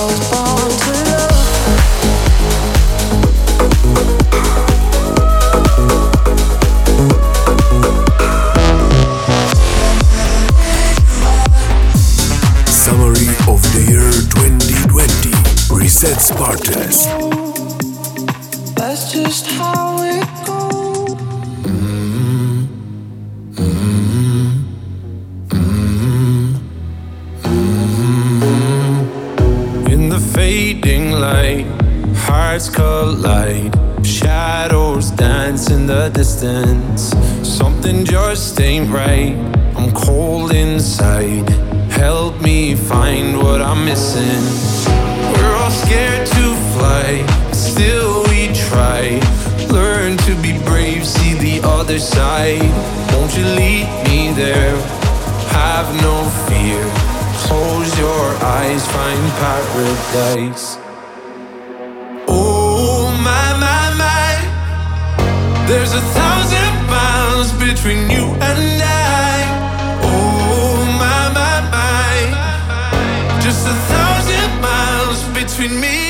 out. hearts collide. Shadows dance in the distance. Something just ain't right. I'm cold inside. Help me find what I'm missing. We're all scared to fly, still we try. Learn to be brave, see the other side. Won't you lead me there? Have no fear. Close your eyes, find paradise. There's a thousand miles between you and I. Oh my my my, just a thousand miles between me.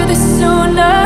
You this sooner.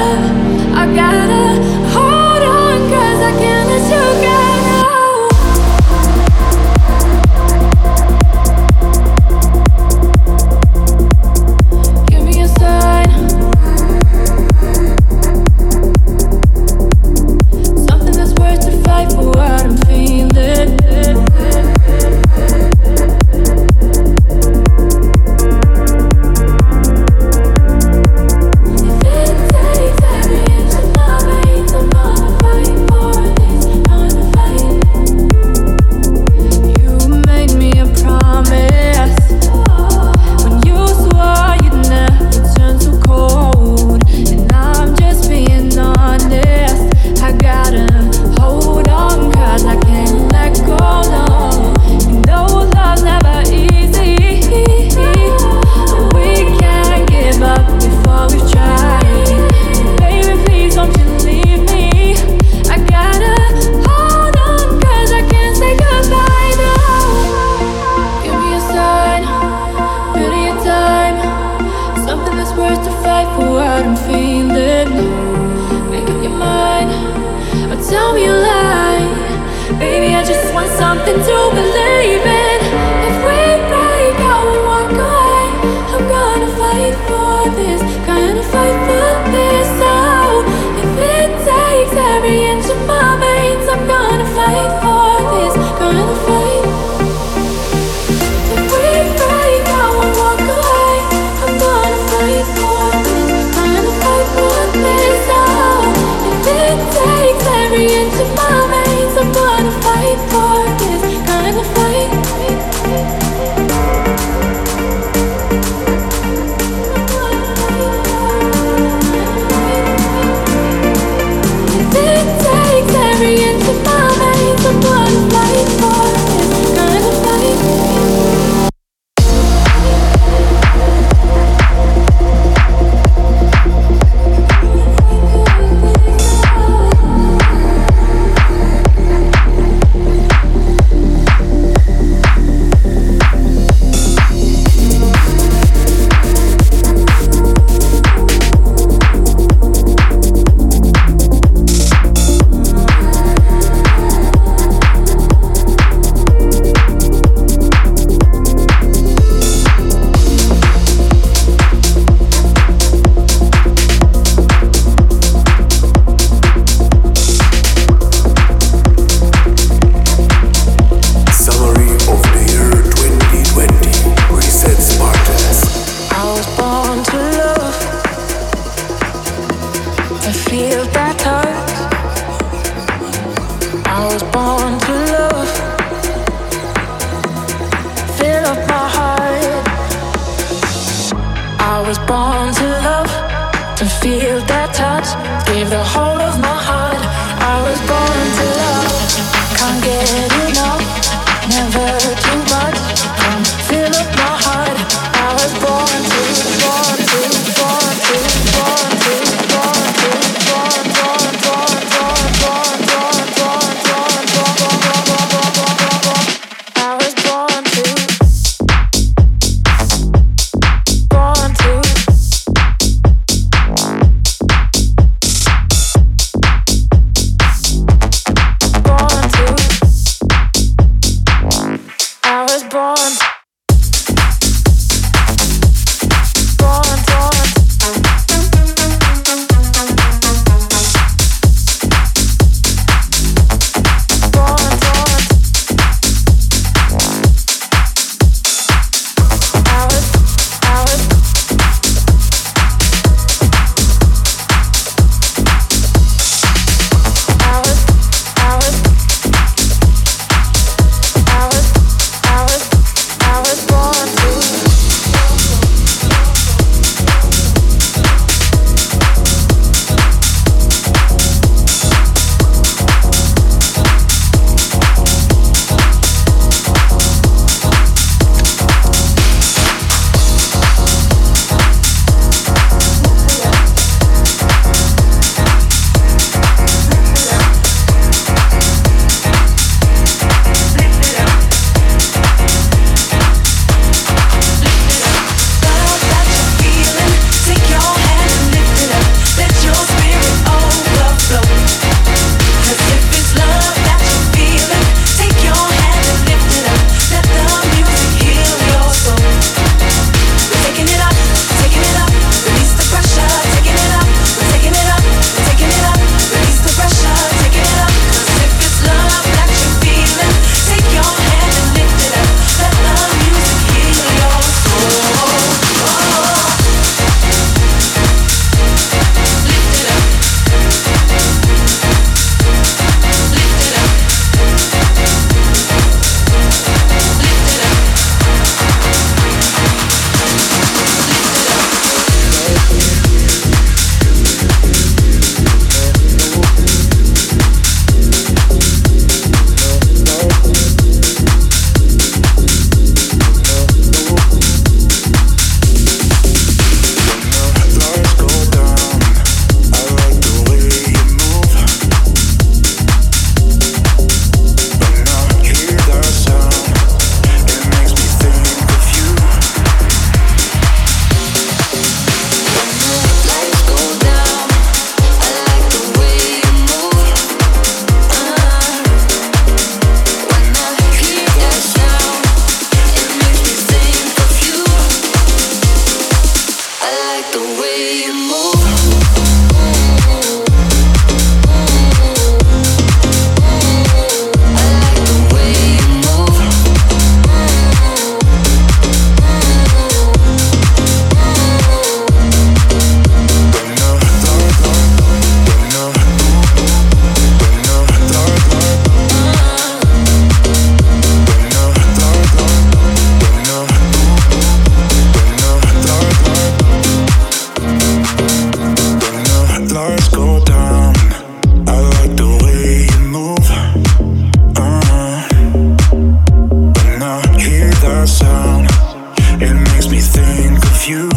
you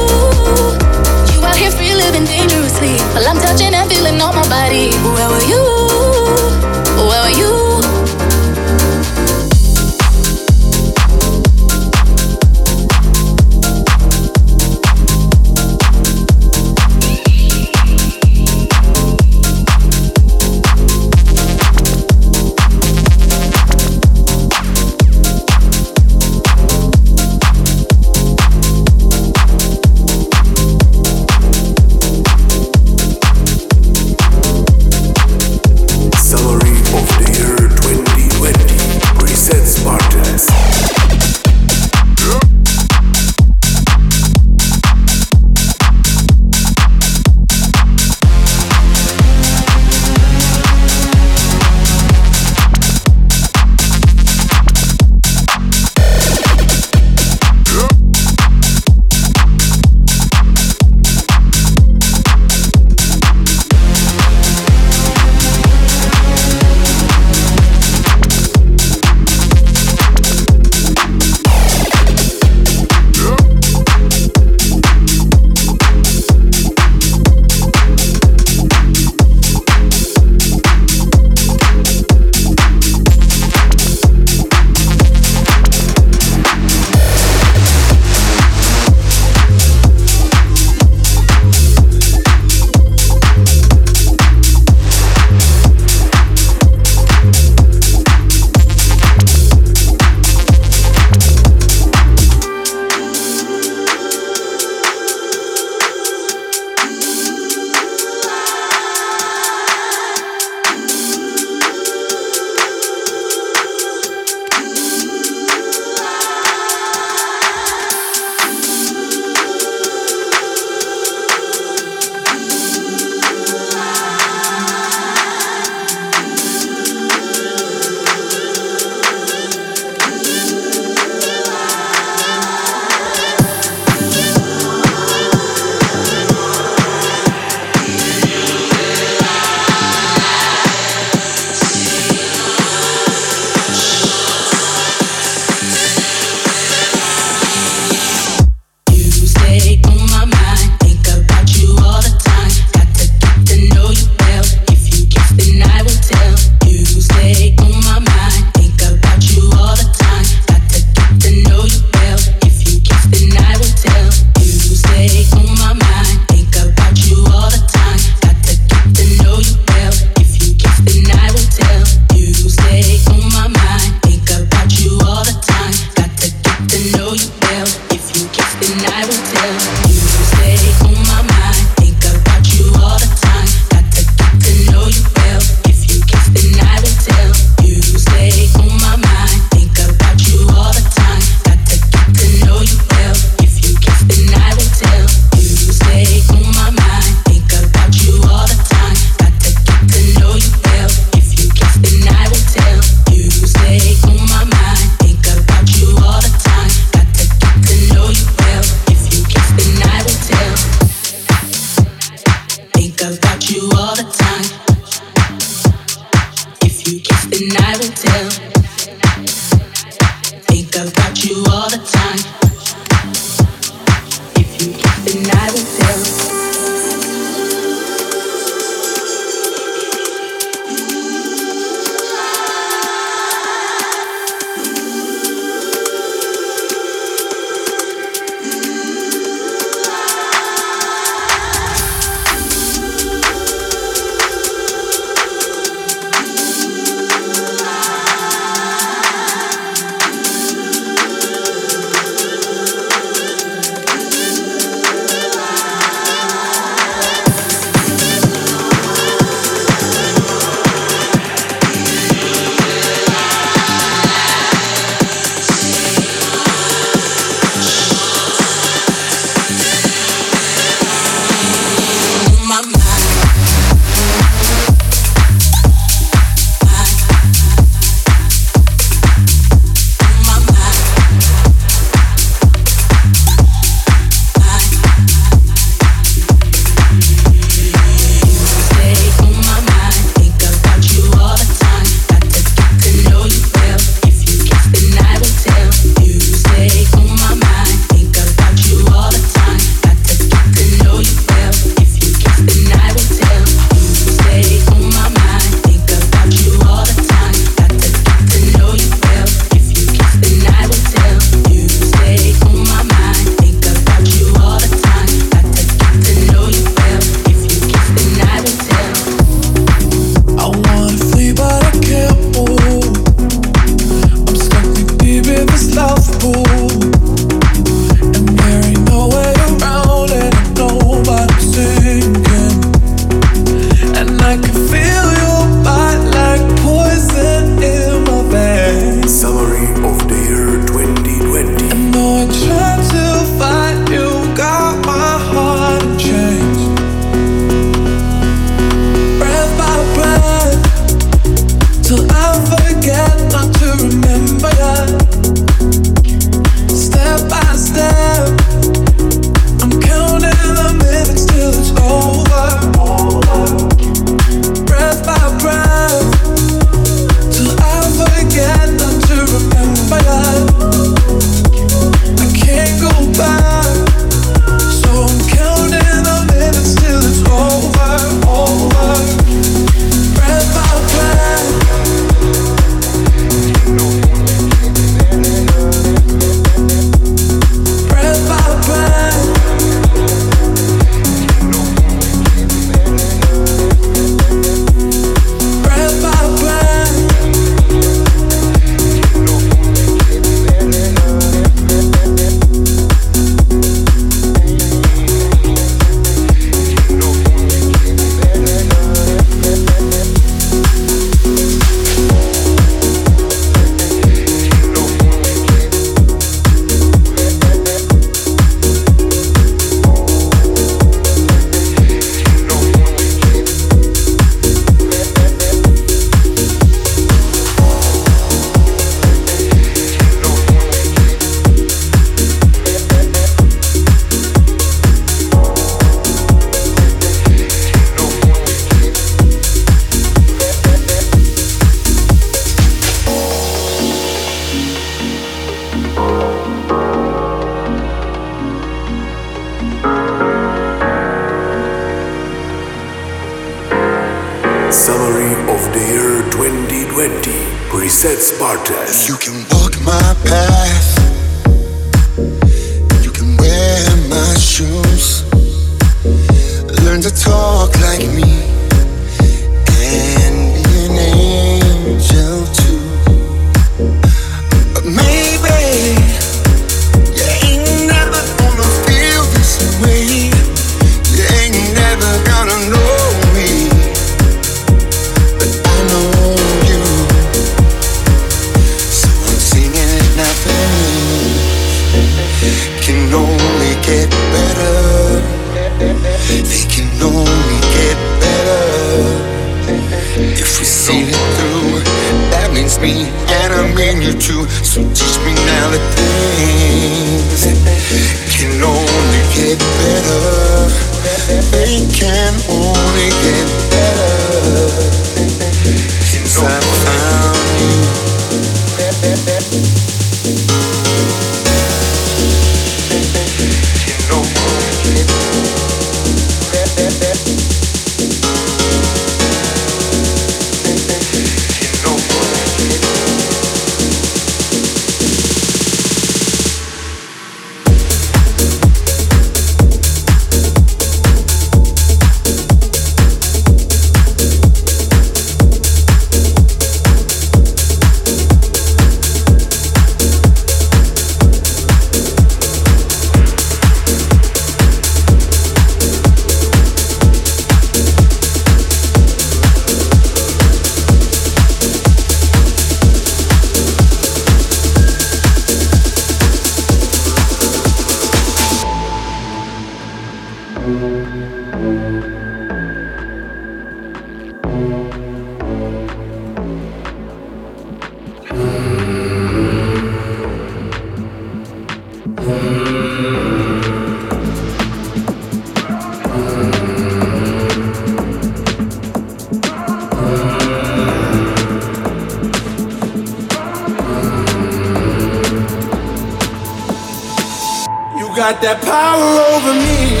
got that power over me.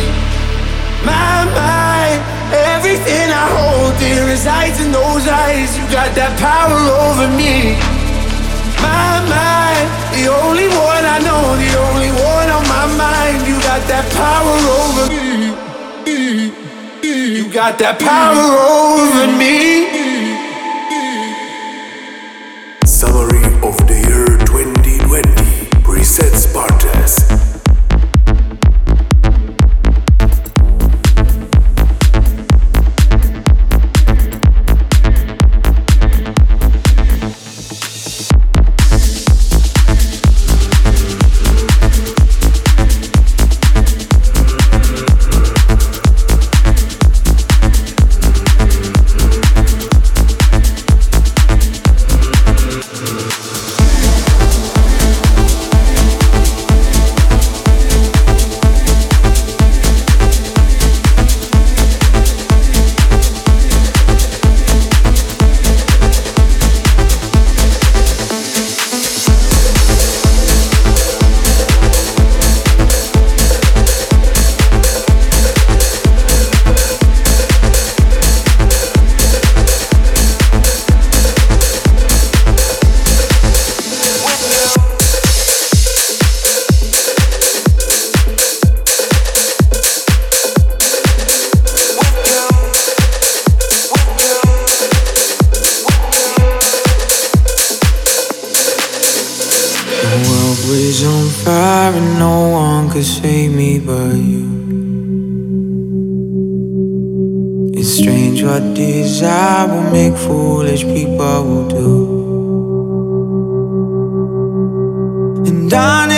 My mind, everything I hold dear resides in those eyes. You got that power over me. My mind, the only one I know, the only one on my mind. You got that power over me. You got that power Summary of the year 2020 presents Spartans.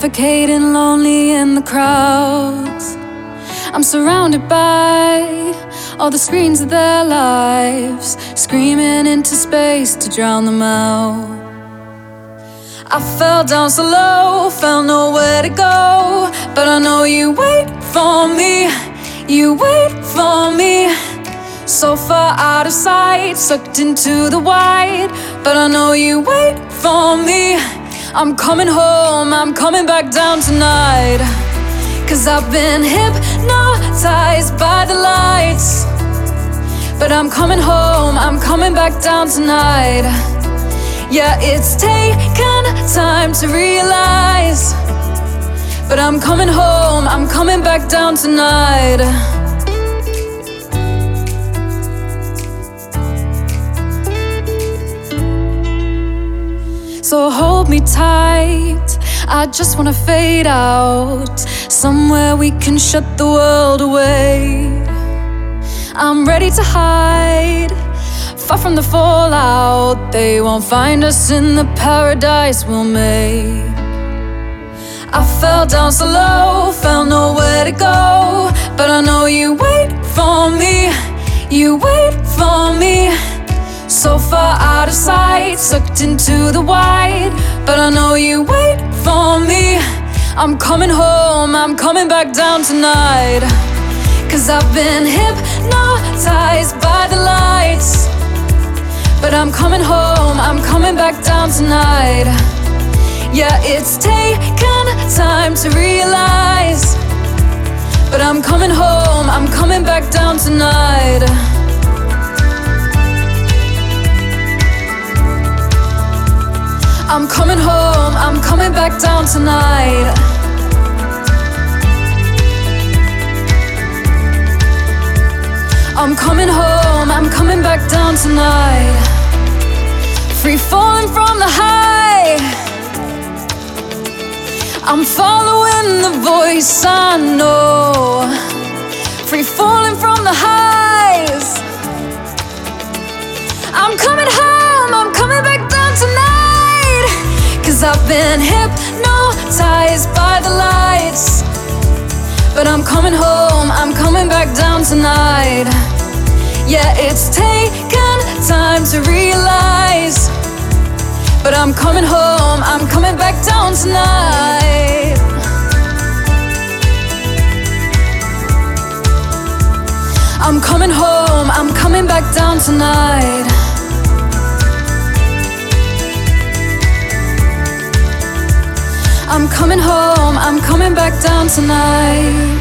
Suffocating, lonely in the crowds. I'm surrounded by all the screens of their lives, screaming into space to drown them out. I fell down so low, found nowhere to go. But I know you wait for me, you wait for me. So far out of sight, sucked into the white. But I know you wait for me. I'm coming home, I'm coming back down tonight. Cause I've been hypnotized by the lights. But I'm coming home, I'm coming back down tonight. Yeah, it's taken time to realize. But I'm coming home, I'm coming back down tonight. So hold me tight. I just wanna fade out. Somewhere we can shut the world away. I'm ready to hide. Far from the fallout. They won't find us in the paradise we'll make. I fell down so low, found nowhere to go. But I know you wait for me. You wait for me. So far out of sight, sucked into the white. But I know you wait for me. I'm coming home, I'm coming back down tonight. Cause I've been hypnotized by the lights. But I'm coming home, I'm coming back down tonight. Yeah, it's taken time to realize. But I'm coming home, I'm coming back down tonight. I'm coming home, I'm coming back down tonight. I'm coming home, I'm coming back down tonight. Free falling from the high. I'm following the voice I know. Free falling from the highs. I'm coming home, Cause I've been hypnotized by the lights. But I'm coming home, I'm coming back down tonight. Yeah, it's taken time to realize. But I'm coming home, I'm coming back down tonight. I'm coming home, I'm coming back down tonight. I'm coming home, I'm coming back down tonight.